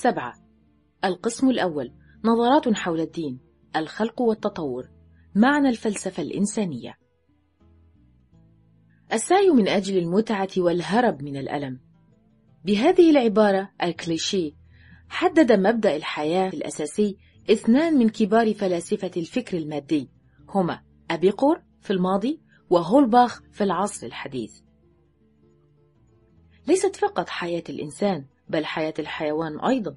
سبعة. القسم الأول. نظرات حول الدين الخلق والتطور. معنى الفلسفة الإنسانية. السعي من أجل المتعة والهرب من الألم. بهذه العبارة الكليشيه حدد مبدأ الحياة الأساسي اثنان من كبار فلاسفة الفكر المادي. هما أبيقور في الماضي وهولباخ في العصر الحديث. ليست فقط حياة الإنسان بل حياة الحيوان أيضا.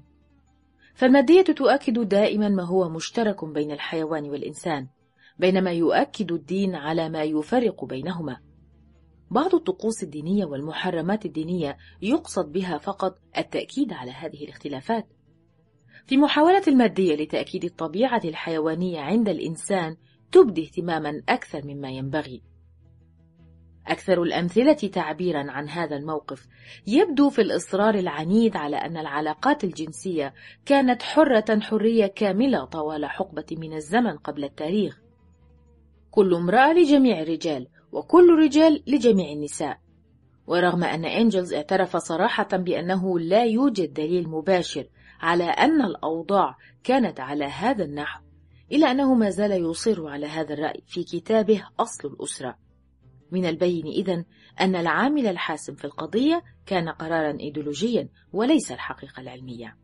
فالمادية تؤكد دائما ما هو مشترك بين الحيوان والإنسان بينما يؤكد الدين على ما يفرق بينهما. بعض الطقوس الدينية والمحرمات الدينية يقصد بها فقط التأكيد على هذه الاختلافات. في محاولة المادية لتأكيد الطبيعة الحيوانية عند الإنسان تبدي اهتماما أكثر مما ينبغي. أكثر الأمثلة تعبيرا عن هذا الموقف. يبدو في الإصرار العنيد على أن العلاقات الجنسية كانت حرة حرية كاملة طوال حقبة من الزمن قبل التاريخ. كل امرأة لجميع الرجال وكل رجال لجميع النساء. ورغم أن إنجلز اعترف صراحة بأنه لا يوجد دليل مباشر على أن الأوضاع كانت على هذا النحو إلا أنه ما زال يصر على هذا الرأي في كتابه أصل الأسرة. من البين إذن أن العامل الحاسم في القضية كان قرارا إيديولوجيا وليس الحقيقة العلمية.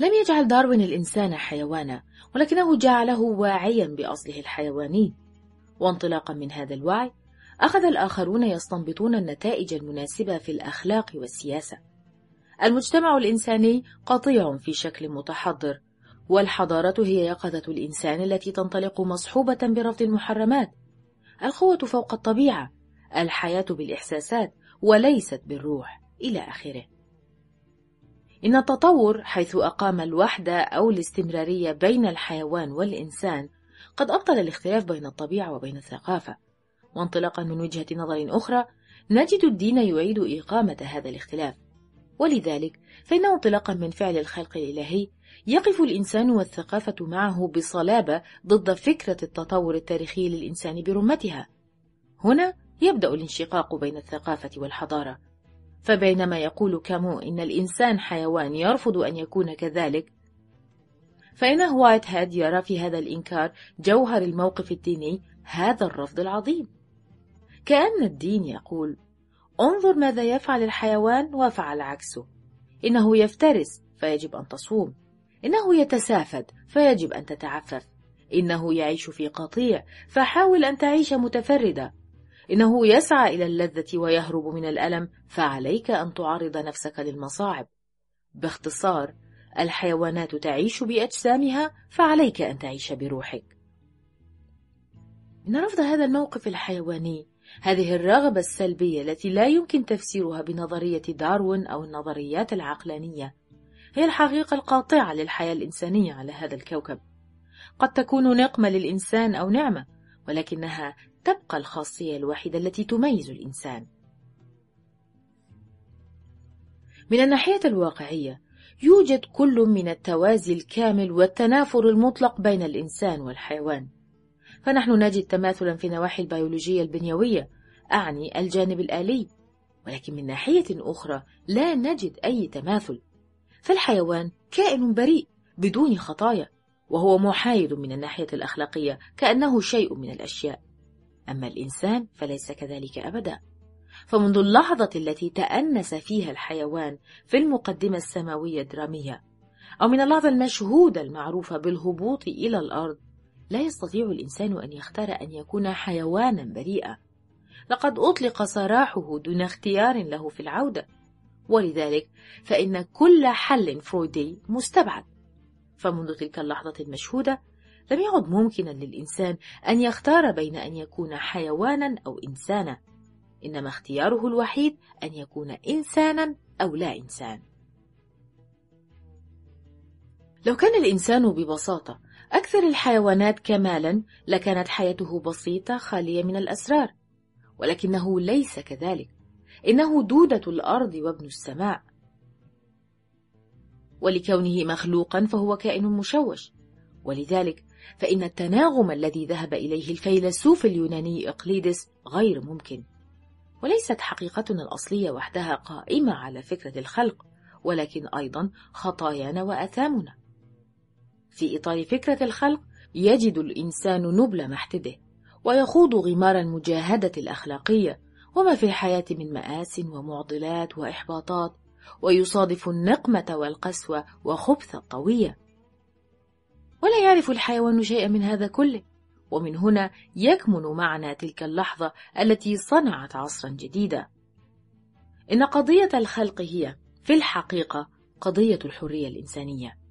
لم يجعل داروين الإنسان حيوانا ولكنه جعله واعيا بأصله الحيواني. وانطلاقا من هذا الوعي أخذ الآخرون يستنبطون النتائج المناسبة في الأخلاق والسياسة. المجتمع الإنساني قطيع في شكل متحضر والحضارة هي يقظة الإنسان التي تنطلق مصحوبة برفض المحرمات. القوة فوق الطبيعة الحياة بالإحساسات وليست بالروح إلى آخره. إن التطور حيث أقام الوحدة أو الاستمرارية بين الحيوان والإنسان قد أبطل الاختلاف بين الطبيعة وبين الثقافة. وانطلاقا من وجهة نظر أخرى نجد الدين يعيد إقامة هذا الاختلاف. ولذلك فإنه انطلاقا من فعل الخلق الإلهي يقف الإنسان والثقافة معه بصلابة ضد فكرة التطور التاريخي للإنسان برمتها. هنا يبدأ الانشقاق بين الثقافة والحضارة. فبينما يقول كامو إن الإنسان حيوان يرفض أن يكون كذلك فإن وايت هاد يرى في هذا الإنكار جوهر الموقف الديني هذا الرفض العظيم. كأن الدين يقول انظر ماذا يفعل الحيوان وفعل عكسه. إنه يفترس فيجب أن تصوم. إنه يتسافد فيجب أن تتعفف. إنه يعيش في قطيع فحاول أن تعيش متفردة. إنه يسعى إلى اللذة ويهرب من الألم فعليك أن تعرض نفسك للمصاعب. باختصار الحيوانات تعيش بأجسامها فعليك أن تعيش بروحك. إن رفض هذا الموقف الحيواني. هذه الرغبة السلبية التي لا يمكن تفسيرها بنظرية داروين أو النظريات العقلانية. هي الحقيقة القاطعة للحياة الإنسانية على هذا الكوكب. قد تكون نقمة للإنسان أو نعمة ولكنها تبقى الخاصية الوحيدة التي تميز الإنسان. من الناحية الواقعية يوجد كل من التوازي الكامل والتنافر المطلق بين الإنسان والحيوان. فنحن نجد تماثلا في النواحي البيولوجية البنيوية أعني الجانب الآلي ولكن من ناحية أخرى لا نجد أي تماثل. فالحيوان كائن بريء بدون خطايا وهو محايد من الناحية الأخلاقية كأنه شيء من الأشياء. أما الإنسان فليس كذلك أبدا. فمنذ اللحظة التي تأنس فيها الحيوان في المقدمة السماوية الدرامية أو من اللحظة المشهودة المعروفة بالهبوط إلى الأرض لا يستطيع الإنسان أن يختار أن يكون حيوانا بريئا. لقد أطلق سراحه دون اختيار له في العودة. ولذلك فإن كل حل فرويدي مستبعد. فمنذ تلك اللحظة المشهودة لم يعد ممكنا للإنسان أن يختار بين أن يكون حيوانا أو إنسانا. إنما اختياره الوحيد أن يكون إنسانا أو لا إنسان. لو كان الإنسان ببساطة أكثر الحيوانات كمالا لكانت حياته بسيطة خالية من الأسرار ولكنه ليس كذلك إنه دودة الأرض وابن السماء. ولكونه مخلوقا فهو كائن مشوش ولذلك فإن التناغم الذي ذهب إليه الفيلسوف اليوناني إقليدس غير ممكن. وليست حقيقتنا الأصلية وحدها قائمة على فكرة الخلق ولكن أيضا خطايانا وأثامنا. في إطار فكرة الخلق يجد الإنسان نبل محتده ويخوض غمار المجاهدة الأخلاقية وما في الحياة من مآس ومعضلات وإحباطات ويصادف النقمة والقسوة وخبث الطوية. ولا يعرف الحيوان شيئا من هذا كله ومن هنا يكمن معنى تلك اللحظة التي صنعت عصرا جديدا. إن قضية الخلق هي في الحقيقة قضية الحرية الإنسانية.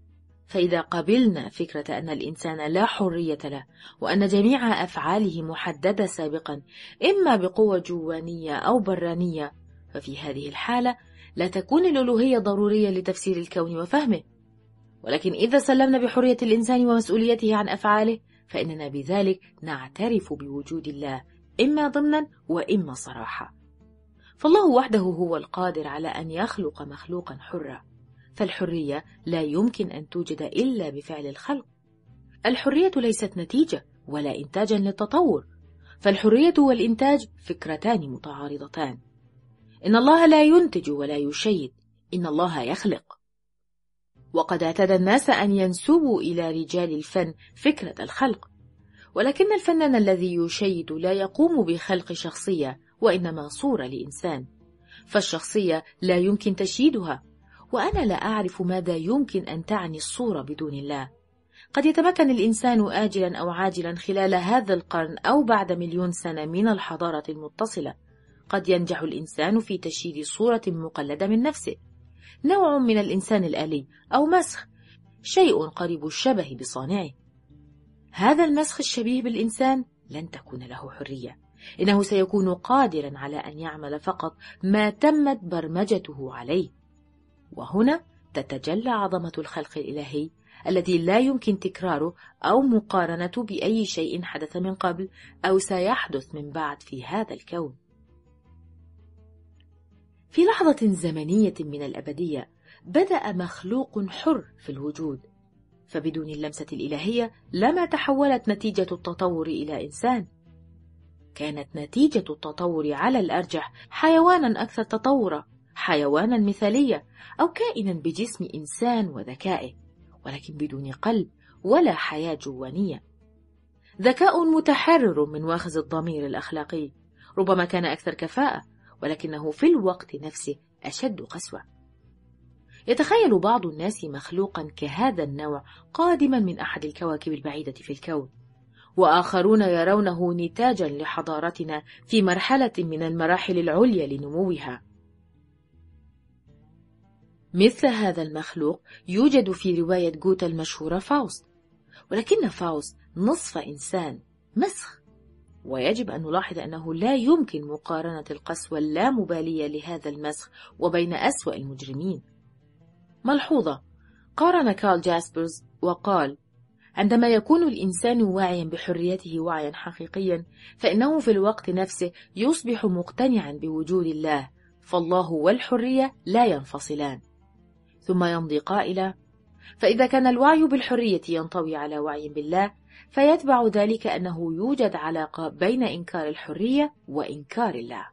فإذا قبلنا فكرة أن الإنسان لا حرية له وأن جميع أفعاله محددة سابقا إما بقوة جوانية أو برانية ففي هذه الحالة لا تكون الألوهية ضرورية لتفسير الكون وفهمه. ولكن إذا سلمنا بحرية الإنسان ومسؤوليته عن أفعاله فإننا بذلك نعترف بوجود الله إما ضمنا وإما صراحة. فالله وحده هو القادر على أن يخلق مخلوقا حرا. فالحرية لا يمكن أن توجد إلا بفعل الخلق. الحرية ليست نتيجة ولا إنتاجا للتطور فالحرية والإنتاج فكرتان متعارضتان. إن الله لا ينتج ولا يشيد إن الله يخلق. وقد اعتاد الناس أن ينسبوا إلى رجال الفن فكرة الخلق ولكن الفنان الذي يشيد لا يقوم بخلق شخصية وإنما صورة لإنسان. فالشخصية لا يمكن تشييدها وأنا لا أعرف ماذا يمكن أن تعني الصورة بدون الله. قد يتمكن الإنسان آجلا أو عاجلا خلال هذا القرن أو بعد مليون سنة من الحضارة المتصلة. قد ينجح الإنسان في تشييد صورة مقلدة من نفسه. نوع من الإنسان الآلي أو مسخ. شيء قريب الشبه بصانعه. هذا المسخ الشبيه بالإنسان لن تكون له حرية. إنه سيكون قادرا على أن يعمل فقط ما تمت برمجته عليه. وهنا تتجلى عظمة الخلق الإلهي الذي لا يمكن تكراره أو مقارنته بأي شيء حدث من قبل أو سيحدث من بعد في هذا الكون. في لحظة زمنية من الأبدية بدأ مخلوق حر في الوجود فبدون اللمسة الإلهية لما تحولت نتيجة التطور إلى إنسان. كانت نتيجة التطور على الأرجح حيوانا أكثر تطورا. حيوانا مثاليا أو كائنا بجسم إنسان وذكائه ولكن بدون قلب ولا حياة جوانية. ذكاء متحرر من واخز الضمير الأخلاقي. ربما كان أكثر كفاءة ولكنه في الوقت نفسه أشد قسوة. يتخيل بعض الناس مخلوقا كهذا النوع قادما من أحد الكواكب البعيدة في الكون وآخرون يرونه نتاجا لحضارتنا في مرحلة من المراحل العليا لنموها. مثل هذا المخلوق يوجد في رواية جوته المشهورة فاوست. ولكن فاوست نصف إنسان مسخ. ويجب أن نلاحظ أنه لا يمكن مقارنة القسوة اللامبالية لهذا المسخ وبين أسوأ المجرمين. ملحوظة. قارن كارل جاسبرز وقال عندما يكون الإنسان واعيا بحريته وعيا حقيقيا فإنه في الوقت نفسه يصبح مقتنعا بوجود الله فالله والحرية لا ينفصلان. ثم يمضي قائلا فإذا كان الوعي بالحرية ينطوي على وعي بالله فيتبع ذلك أنه يوجد علاقة بين إنكار الحرية وإنكار الله.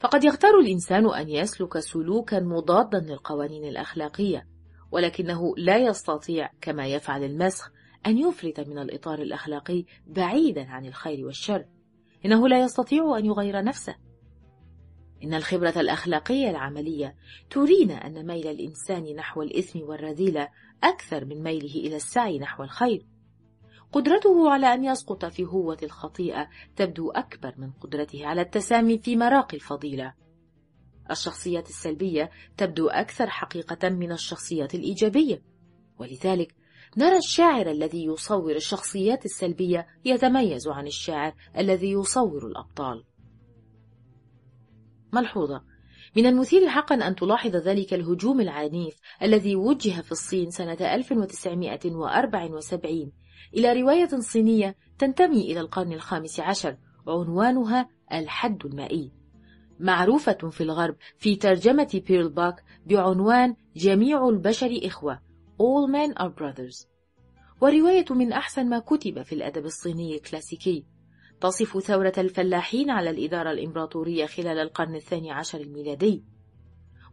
فقد يختار الإنسان أن يسلك سلوكا مضادا للقوانين الأخلاقية ولكنه لا يستطيع كما يفعل المسخ أن يفلت من الإطار الأخلاقي بعيدا عن الخير والشر إنه لا يستطيع أن يغير نفسه. إن الخبرة الأخلاقية العملية ترينا أن ميل الإنسان نحو الإثم والرذيلة أكثر من ميله إلى السعي نحو الخير. قدرته على أن يسقط في هوة الخطيئة تبدو أكبر من قدرته على التسامي في مراقي الفضيلة. الشخصيات السلبية تبدو أكثر حقيقة من الشخصيات الإيجابية. ولذلك نرى الشاعر الذي يصور الشخصيات السلبية يتميز عن الشاعر الذي يصور الأبطال. ملحوظة. من المثير حقا أن تلاحظ ذلك الهجوم العنيف الذي وجه في الصين سنة 1974 إلى رواية صينية تنتمي إلى القرن الخامس عشر عنوانها الحد المائي. معروفة في الغرب في ترجمة بيرل باك بعنوان جميع البشر إخوة All men are brothers. ورواية من أحسن ما كتب في الأدب الصيني الكلاسيكي. تصف ثورة الفلاحين على الإدارة الإمبراطورية خلال القرن الثاني عشر الميلادي.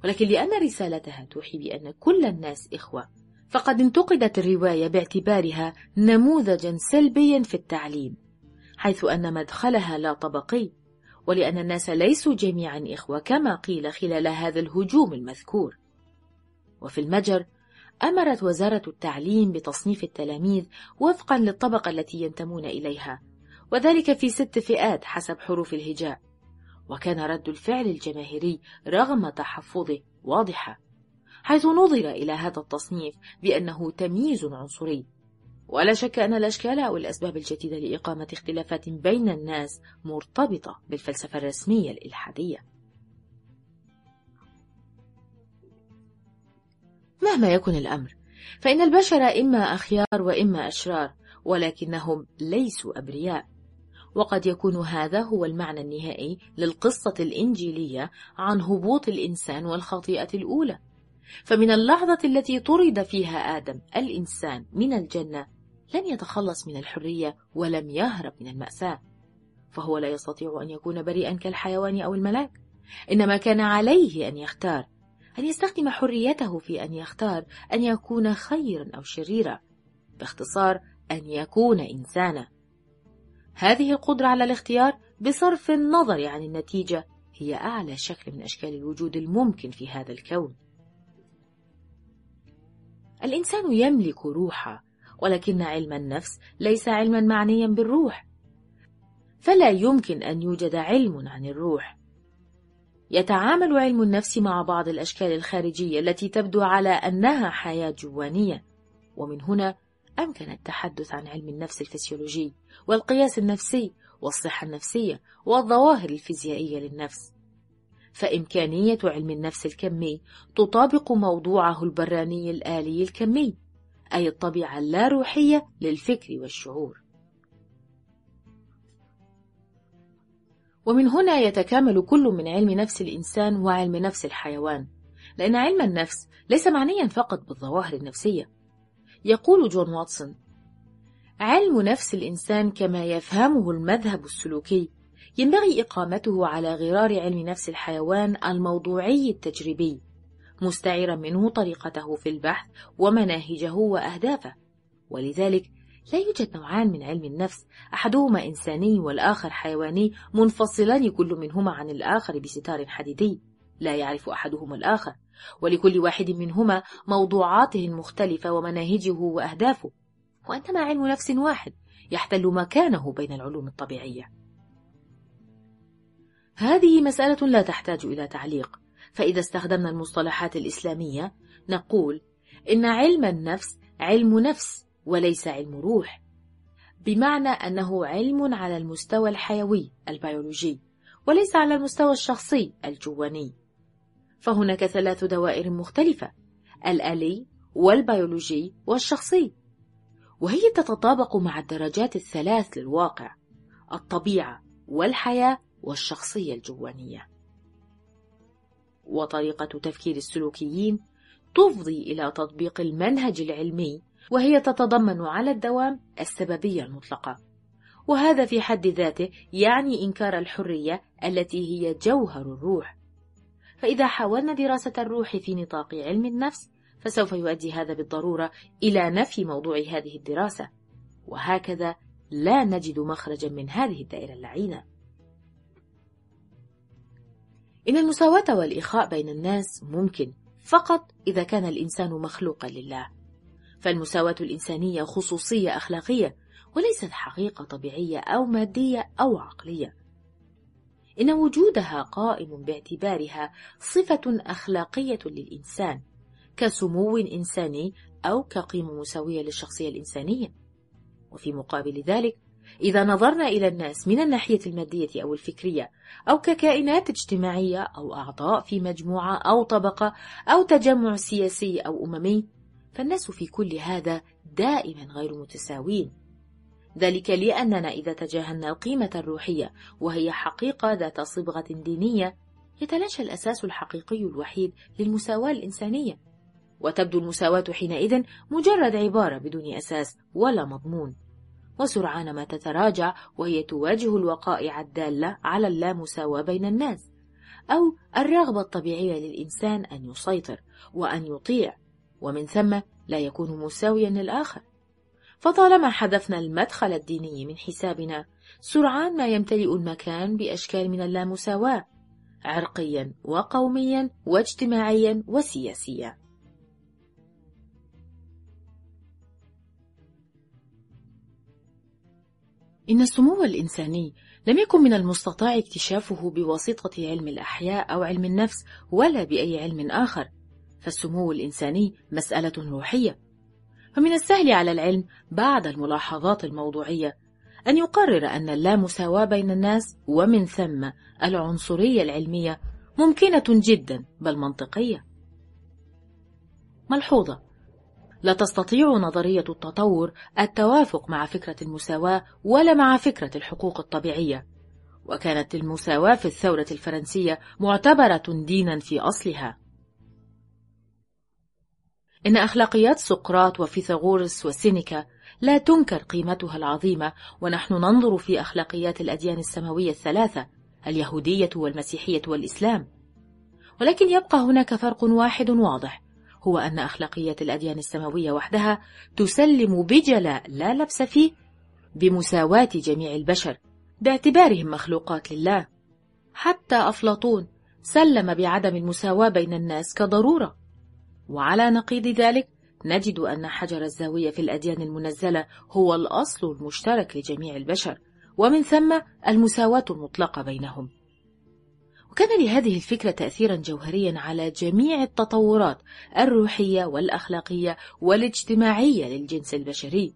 ولكن لأن رسالتها توحي بأن كل الناس إخوة فقد انتقدت الرواية باعتبارها نموذجا سلبيا في التعليم حيث أن مدخلها لا طبقي ولأن الناس ليسوا جميعا إخوة كما قيل خلال هذا الهجوم المذكور. وفي المجر أمرت وزارة التعليم بتصنيف التلاميذ وفقا للطبقة التي ينتمون إليها وذلك في ست فئات حسب حروف الهجاء. وكان رد الفعل الجماهيري رغم تحفظه واضحة حيث نظر إلى هذا التصنيف بأنه تمييز عنصري. ولا شك أن الأشكال أو الأسباب الجديدة لإقامة اختلافات بين الناس مرتبطة بالفلسفة الرسمية الإلحادية. مهما يكن الأمر فإن البشر إما أخيار وإما أشرار ولكنهم ليسوا أبرياء. وقد يكون هذا هو المعنى النهائي للقصة الإنجيلية عن هبوط الإنسان والخطيئة الأولى. فمن اللحظة التي طرد فيها آدم الإنسان من الجنة لن يتخلص من الحرية ولم يهرب من المأساة. فهو لا يستطيع أن يكون بريئا كالحيوان أو الملاك إنما كان عليه أن يختار أن يستخدم حريته في أن يختار أن يكون خيرا أو شريرا باختصار أن يكون إنسانا. هذه القدرة على الاختيار بصرف النظر عن النتيجة هي أعلى شكل من أشكال الوجود الممكن في هذا الكون. الإنسان يملك روحا ولكن علم النفس ليس علما معنيا بالروح. فلا يمكن أن يوجد علم عن الروح. يتعامل علم النفس مع بعض الأشكال الخارجية التي تبدو على أنها حياة جوانية. ومن هنا أمكن التحدث عن علم النفس الفسيولوجي والقياس النفسي والصحة النفسية والظواهر الفيزيائية للنفس. فإمكانية علم النفس الكمي تطابق موضوعه البراني الآلي الكمي أي الطبيعة اللاروحية للفكر والشعور. ومن هنا يتكامل كل من علم نفس الإنسان وعلم نفس الحيوان لأن علم النفس ليس معنيا فقط بالظواهر النفسية يقول جون واتسون. علم نفس الإنسان كما يفهمه المذهب السلوكي. ينبغي إقامته على غرار علم نفس الحيوان الموضوعي التجريبي. مستعيرا منه طريقته في البحث ومناهجه وأهدافه. ولذلك لا يوجد نوعان من علم النفس أحدهما إنساني والآخر حيواني منفصلان كل منهما عن الآخر بستار حديدي. لا يعرف أحدهما الآخر ولكل واحد منهما موضوعاته المختلفة ومناهجه وأهدافه. وإنما علم نفس واحد يحتل مكانه بين العلوم الطبيعية. هذه مسألة لا تحتاج إلى تعليق. فإذا استخدمنا المصطلحات الإسلامية نقول إن علم النفس علم نفس وليس علم روح بمعنى أنه علم على المستوى الحيوي البيولوجي وليس على المستوى الشخصي الجواني. فهناك ثلاث دوائر مختلفة الآلي والبيولوجي والشخصي. وهي تتطابق مع الدرجات الثلاث للواقع الطبيعة والحياة والشخصية الجوانية. وطريقة تفكير السلوكيين تفضي إلى تطبيق المنهج العلمي وهي تتضمن على الدوام السببية المطلقة. وهذا في حد ذاته يعني إنكار الحرية التي هي جوهر الروح. فإذا حاولنا دراسة الروح في نطاق علم النفس فسوف يؤدي هذا بالضرورة إلى نفي موضوع هذه الدراسة. وهكذا لا نجد مخرجا من هذه الدائرة اللعينة. إن المساواة والإخاء بين الناس ممكن فقط إذا كان الإنسان مخلوقا لله. فالمساواة الإنسانية خصوصية أخلاقية وليست حقيقة طبيعية أو مادية أو عقلية. إن وجودها قائم باعتبارها صفة أخلاقية للإنسان كسمو إنساني أو كقيمة مساوية للشخصية الإنسانية. وفي مقابل ذلك إذا نظرنا إلى الناس من الناحية المادية أو الفكرية أو ككائنات اجتماعية أو أعضاء في مجموعة أو طبقة أو تجمع سياسي أو أممي فالناس في كل هذا دائما غير متساوين. ذلك لأننا إذا تجاهلنا القيمة الروحية وهي حقيقة ذات صبغة دينية يتلاشى الأساس الحقيقي الوحيد للمساواة الإنسانية. وتبدو المساواة حينئذ مجرد عبارة بدون أساس ولا مضمون. وسرعان ما تتراجع وهي تواجه الوقائع الدالة على اللامساواة بين الناس أو الرغبة الطبيعية للإنسان أن يسيطر وأن يطيع ومن ثم لا يكون مساويا للآخر. فطالما حذفنا المدخل الديني من حسابنا سرعان ما يمتلئ المكان بأشكال من اللامساواة عرقيا وقوميا واجتماعيا وسياسيا. إن السمو الإنساني لم يكن من المستطاع اكتشافه بواسطة علم الأحياء أو علم النفس ولا بأي علم آخر فالسمو الإنساني مسألة روحية. فمن السهل على العلم بعد الملاحظات الموضوعية أن يقرر أن اللامساواة بين الناس ومن ثم العنصرية العلمية ممكنة جدا بل منطقية. ملحوظة. لا تستطيع نظرية التطور التوافق مع فكرة المساواة ولا مع فكرة الحقوق الطبيعية. وكانت المساواة في الثورة الفرنسية معتبرة دينا في أصلها. إن أخلاقيات سقراط وفيثاغورس وسينيكا لا تنكر قيمتها العظيمة ونحن ننظر في أخلاقيات الأديان السماوية الثلاثة اليهودية والمسيحية والإسلام. ولكن يبقى هناك فرق واحد واضح هو أن أخلاقيات الأديان السماوية وحدها تسلم بجلاء لا لبس فيه بمساواة جميع البشر باعتبارهم مخلوقات لله. حتى أفلاطون سلم بعدم المساواة بين الناس كضرورة. وعلى نقيض ذلك نجد أن حجر الزاوية في الأديان المنزلة هو الأصل المشترك لجميع البشر ومن ثم المساواة المطلقة بينهم. وكان لهذه الفكرة تأثيرا جوهريا على جميع التطورات الروحية والأخلاقية والاجتماعية للجنس البشري.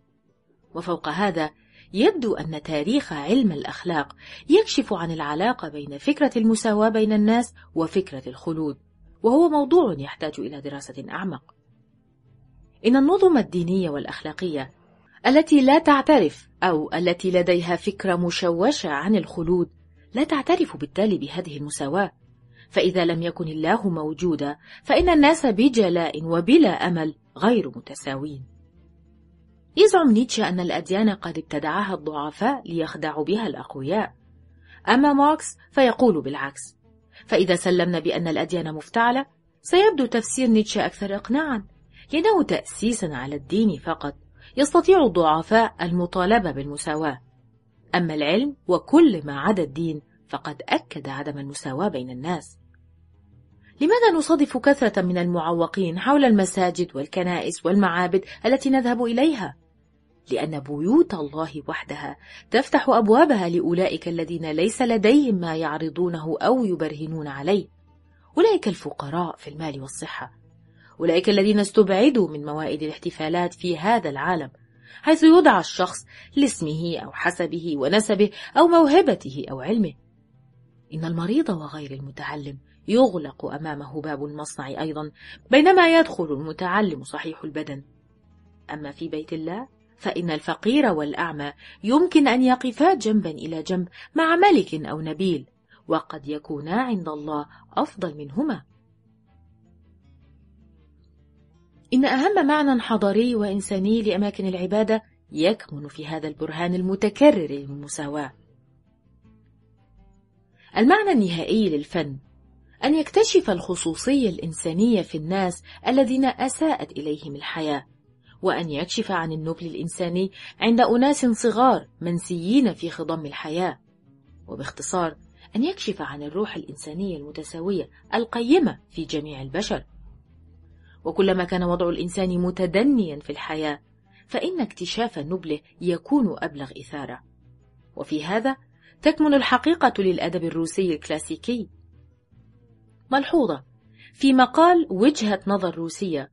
وفوق هذا يبدو أن تاريخ علم الأخلاق يكشف عن العلاقة بين فكرة المساواة بين الناس وفكرة الخلود. وهو موضوع يحتاج إلى دراسة أعمق. إن النظم الدينية والأخلاقية التي لا تعترف أو التي لديها فكرة مشوشة عن الخلود لا تعترف بالتالي بهذه المساواة فإذا لم يكن الله موجودا فإن الناس بجلاء وبلا أمل غير متساوين. يزعم نيتشه أن الأديان قد ابتدعها الضعفاء ليخدعوا بها الأقوياء. أما ماركس فيقول بالعكس. فإذا سلمنا بأن الأديان مفتعلة سيبدو تفسير نيتشه أكثر إقناعا لأنه تأسيسا على الدين فقط يستطيع الضعفاء المطالبة بالمساواة أما العلم وكل ما عدا الدين فقد أكد عدم المساواة بين الناس لماذا نصادف كثرة من المعوقين حول المساجد والكنائس والمعابد التي نذهب إليها؟ لأن بيوت الله وحدها تفتح أبوابها لأولئك الذين ليس لديهم ما يعرضونه أو يبرهنون عليه. أولئك الفقراء في المال والصحة. أولئك الذين استبعدوا من موائد الاحتفالات في هذا العالم حيث يدعى الشخص لاسمه أو حسبه ونسبه أو موهبته أو علمه. إن المريض وغير المتعلم يغلق أمامه باب المصنع أيضا بينما يدخل المتعلم صحيح البدن. أما في بيت الله فإن الفقير والأعمى يمكن أن يقفا جنبا إلى جنب مع ملك أو نبيل وقد يكونا عند الله أفضل منهما إن أهم معنى حضاري وإنساني لأماكن العبادة يكمن في هذا البرهان المتكرر للمساواة. المعنى النهائي للفن أن يكتشف الخصوصية الإنسانية في الناس الذين أساءت إليهم الحياة، وأن يكشف عن النبل الإنساني عند أناس صغار منسيين في خضم الحياة، وباختصار أن يكشف عن الروح الإنسانية المتساوية القيمة في جميع البشر. وكلما كان وضع الإنسان متدنيا في الحياة فإن اكتشاف نبله يكون أبلغ إثارة. وفي هذا تكمن الحقيقة للأدب الروسي الكلاسيكي. ملحوظة في مقال وجهة نظر روسية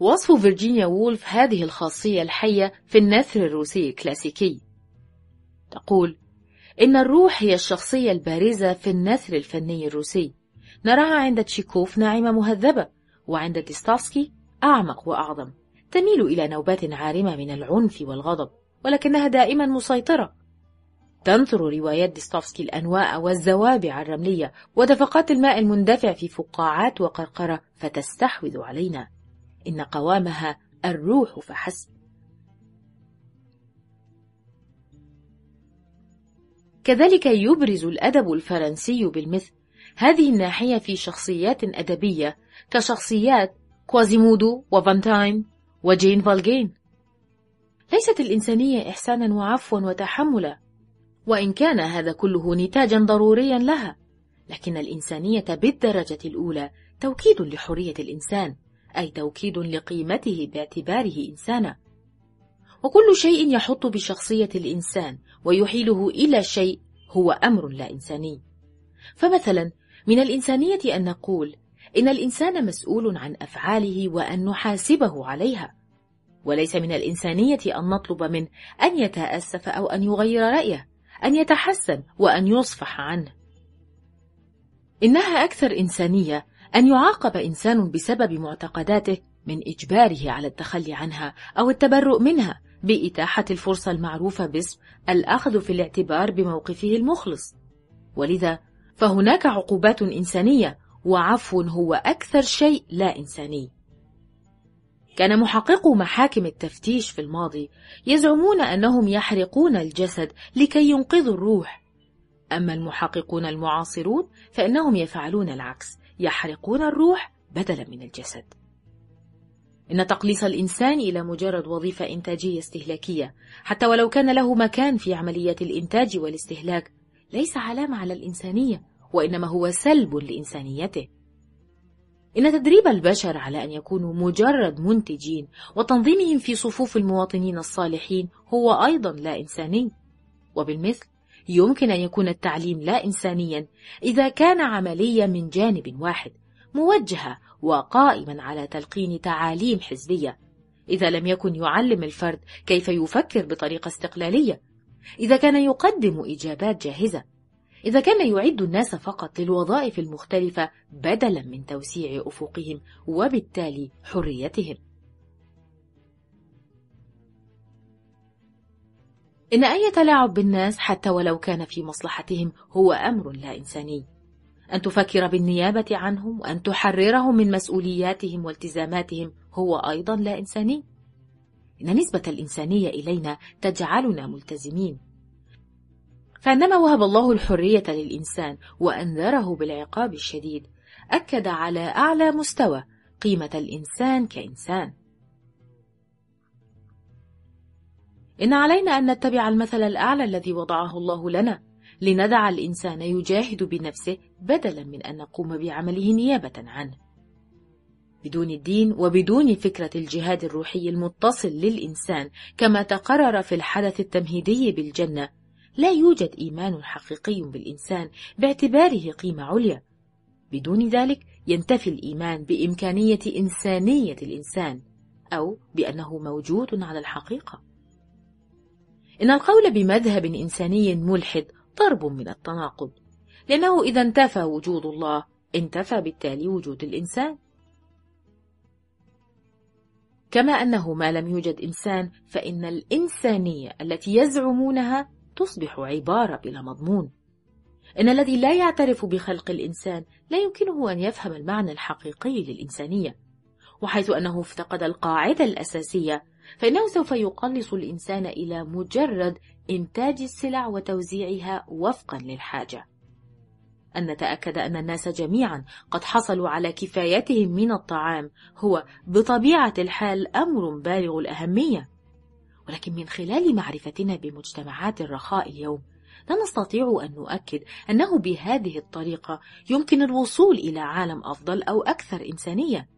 وصف فيرجينيا وولف هذه الخاصية الحية في النثر الروسي الكلاسيكي. تقول إن الروح هي الشخصية البارزة في النثر الفني الروسي. نراها عند تشيكوف ناعمة مهذبة وعند ديستوفسكي أعمق وأعظم. تميل إلى نوبات عارمة من العنف والغضب ولكنها دائما مسيطرة. تنثر روايات ديستوفسكي الأنواء والزوابع الرملية ودفقات الماء المندفع في فقاعات وقرقرة فتستحوذ علينا. إن قوامها الروح فحسب. كذلك يبرز الأدب الفرنسي بالمثل. هذه الناحية في شخصيات أدبية كشخصيات كوازيمودو وفانتاين وجين فالجين ليست الإنسانية إحسانا وعفوا وتحملا وإن كان هذا كله نتاجا ضروريا لها لكن الإنسانية بالدرجة الأولى توكيد لحرية الإنسان. أي توكيد لقيمته باعتباره إنسانا. وكل شيء يحط بشخصية الإنسان ويحيله إلى شيء هو أمر لا إنساني. فمثلا من الإنسانية أن نقول إن الإنسان مسؤول عن أفعاله وأن نحاسبه عليها. وليس من الإنسانية أن نطلب منه أن يتأسف أو أن يغير رأيه أن يتحسن وأن يصفح عنه. إنها أكثر إنسانية أن يعاقب إنسان بسبب معتقداته من إجباره على التخلي عنها أو التبرؤ منها بإتاحة الفرصة المعروفة باسم الأخذ في الاعتبار بموقفه المخلص. ولذا فهناك عقوبات إنسانية وعفو هو أكثر شيء لا إنساني. كان محققو محاكم التفتيش في الماضي يزعمون أنهم يحرقون الجسد لكي ينقذوا الروح. أما المحققون المعاصرون فإنهم يفعلون العكس. يحرقون الروح بدلا من الجسد. إن تقليص الإنسان إلى مجرد وظيفة إنتاجية استهلاكية حتى ولو كان له مكان في عملية الإنتاج والاستهلاك ليس علامة على الإنسانية وإنما هو سلب لإنسانيته. إن تدريب البشر على أن يكونوا مجرد منتجين وتنظيمهم في صفوف المواطنين الصالحين هو أيضا لا إنساني. وبالمثل يمكن أن يكون التعليم لا إنسانيا إذا كان عمليا من جانب واحد موجهة وقائما على تلقين تعاليم حزبية. إذا لم يكن يعلم الفرد كيف يفكر بطريقة استقلالية. إذا كان يقدم إجابات جاهزة. إذا كان يعد الناس فقط للوظائف المختلفة بدلا من توسيع أفقهم وبالتالي حريتهم. إن أي تلاعب بالناس حتى ولو كان في مصلحتهم هو أمر لا إنساني. أن تفكر بالنيابة عنهم وأن تحررهم من مسؤولياتهم والتزاماتهم هو أيضا لا إنساني. إن نسبة الإنسانية إلينا تجعلنا ملتزمين. فعندما وهب الله الحرية للإنسان وأنذره بالعقاب الشديد أكد على أعلى مستوى قيمة الإنسان كإنسان. إن علينا أن نتبع المثل الأعلى الذي وضعه الله لنا لندع الإنسان يجاهد بنفسه بدلا من أن نقوم بعمله نيابة عنه. بدون الدين وبدون فكرة الجهاد الروحي المتصل للإنسان كما تقرر في الحدث التمهيدي بالجنة لا يوجد إيمان حقيقي بالإنسان باعتباره قيمة عليا. بدون ذلك ينتفي الإيمان بإمكانية إنسانية الإنسان أو بأنه موجود على الحقيقة. إن القول بمذهب إنساني ملحد ضرب من التناقض لأنه إذا انتفى وجود الله انتفى بالتالي وجود الإنسان. كما أنه ما لم يوجد إنسان فإن الإنسانية التي يزعمونها تصبح عبارة بلا مضمون. إن الذي لا يعترف بخلق الإنسان لا يمكنه أن يفهم المعنى الحقيقي للإنسانية وحيث أنه افتقد القاعدة الأساسية فإنه سوف يقلص الإنسان إلى مجرد إنتاج السلع وتوزيعها وفقا للحاجة. أن نتأكد أن الناس جميعا قد حصلوا على كفايتهم من الطعام هو بطبيعة الحال أمر بالغ الأهمية. ولكن من خلال معرفتنا بمجتمعات الرخاء اليوم لا نستطيع أن نؤكد أنه بهذه الطريقة يمكن الوصول إلى عالم أفضل أو أكثر إنسانية.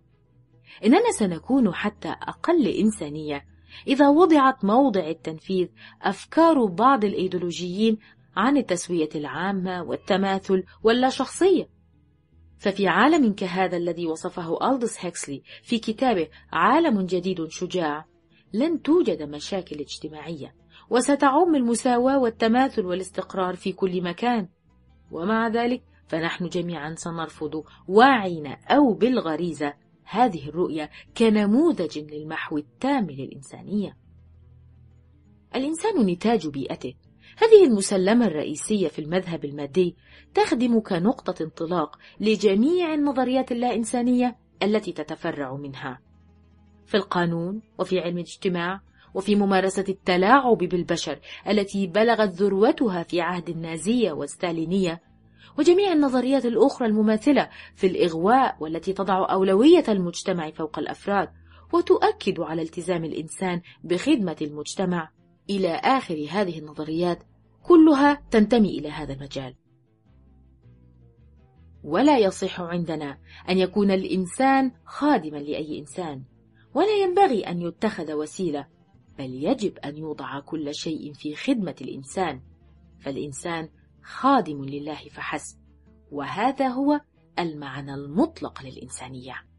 إننا سنكون حتى أقل إنسانية. إذا وضعت موضع التنفيذ أفكار بعض الإيديولوجيين عن التسوية العامة والتماثل واللا شخصية ففي عالم كهذا الذي وصفه ألدس هيكسلي في كتابه عالم جديد شجاع لن توجد مشاكل اجتماعية. وستعم المساواة والتماثل والاستقرار في كل مكان. ومع ذلك فنحن جميعا سنرفض واعين أو بالغريزة هذه الرؤية كنموذج للمحو التام للإنسانية. الإنسان نتاج بيئته. هذه المسلمة الرئيسية في المذهب المادي تخدم كنقطة انطلاق لجميع النظريات اللا إنسانية التي تتفرع منها. في القانون وفي علم الاجتماع وفي ممارسة التلاعب بالبشر التي بلغت ذروتها في عهد النازية والستالينية وجميع النظريات الأخرى المماثلة في الإغواء والتي تضع أولوية المجتمع فوق الأفراد وتؤكد على التزام الإنسان بخدمة المجتمع إلى آخر هذه النظريات كلها تنتمي إلى هذا المجال. ولا يصح عندنا أن يكون الإنسان خادما لأي إنسان ولا ينبغي أن يتخذ وسيلة بل يجب أن يوضع كل شيء في خدمة الإنسان. فالإنسان خادم لله فحسب. وهذا هو المعنى المطلق للإنسانية.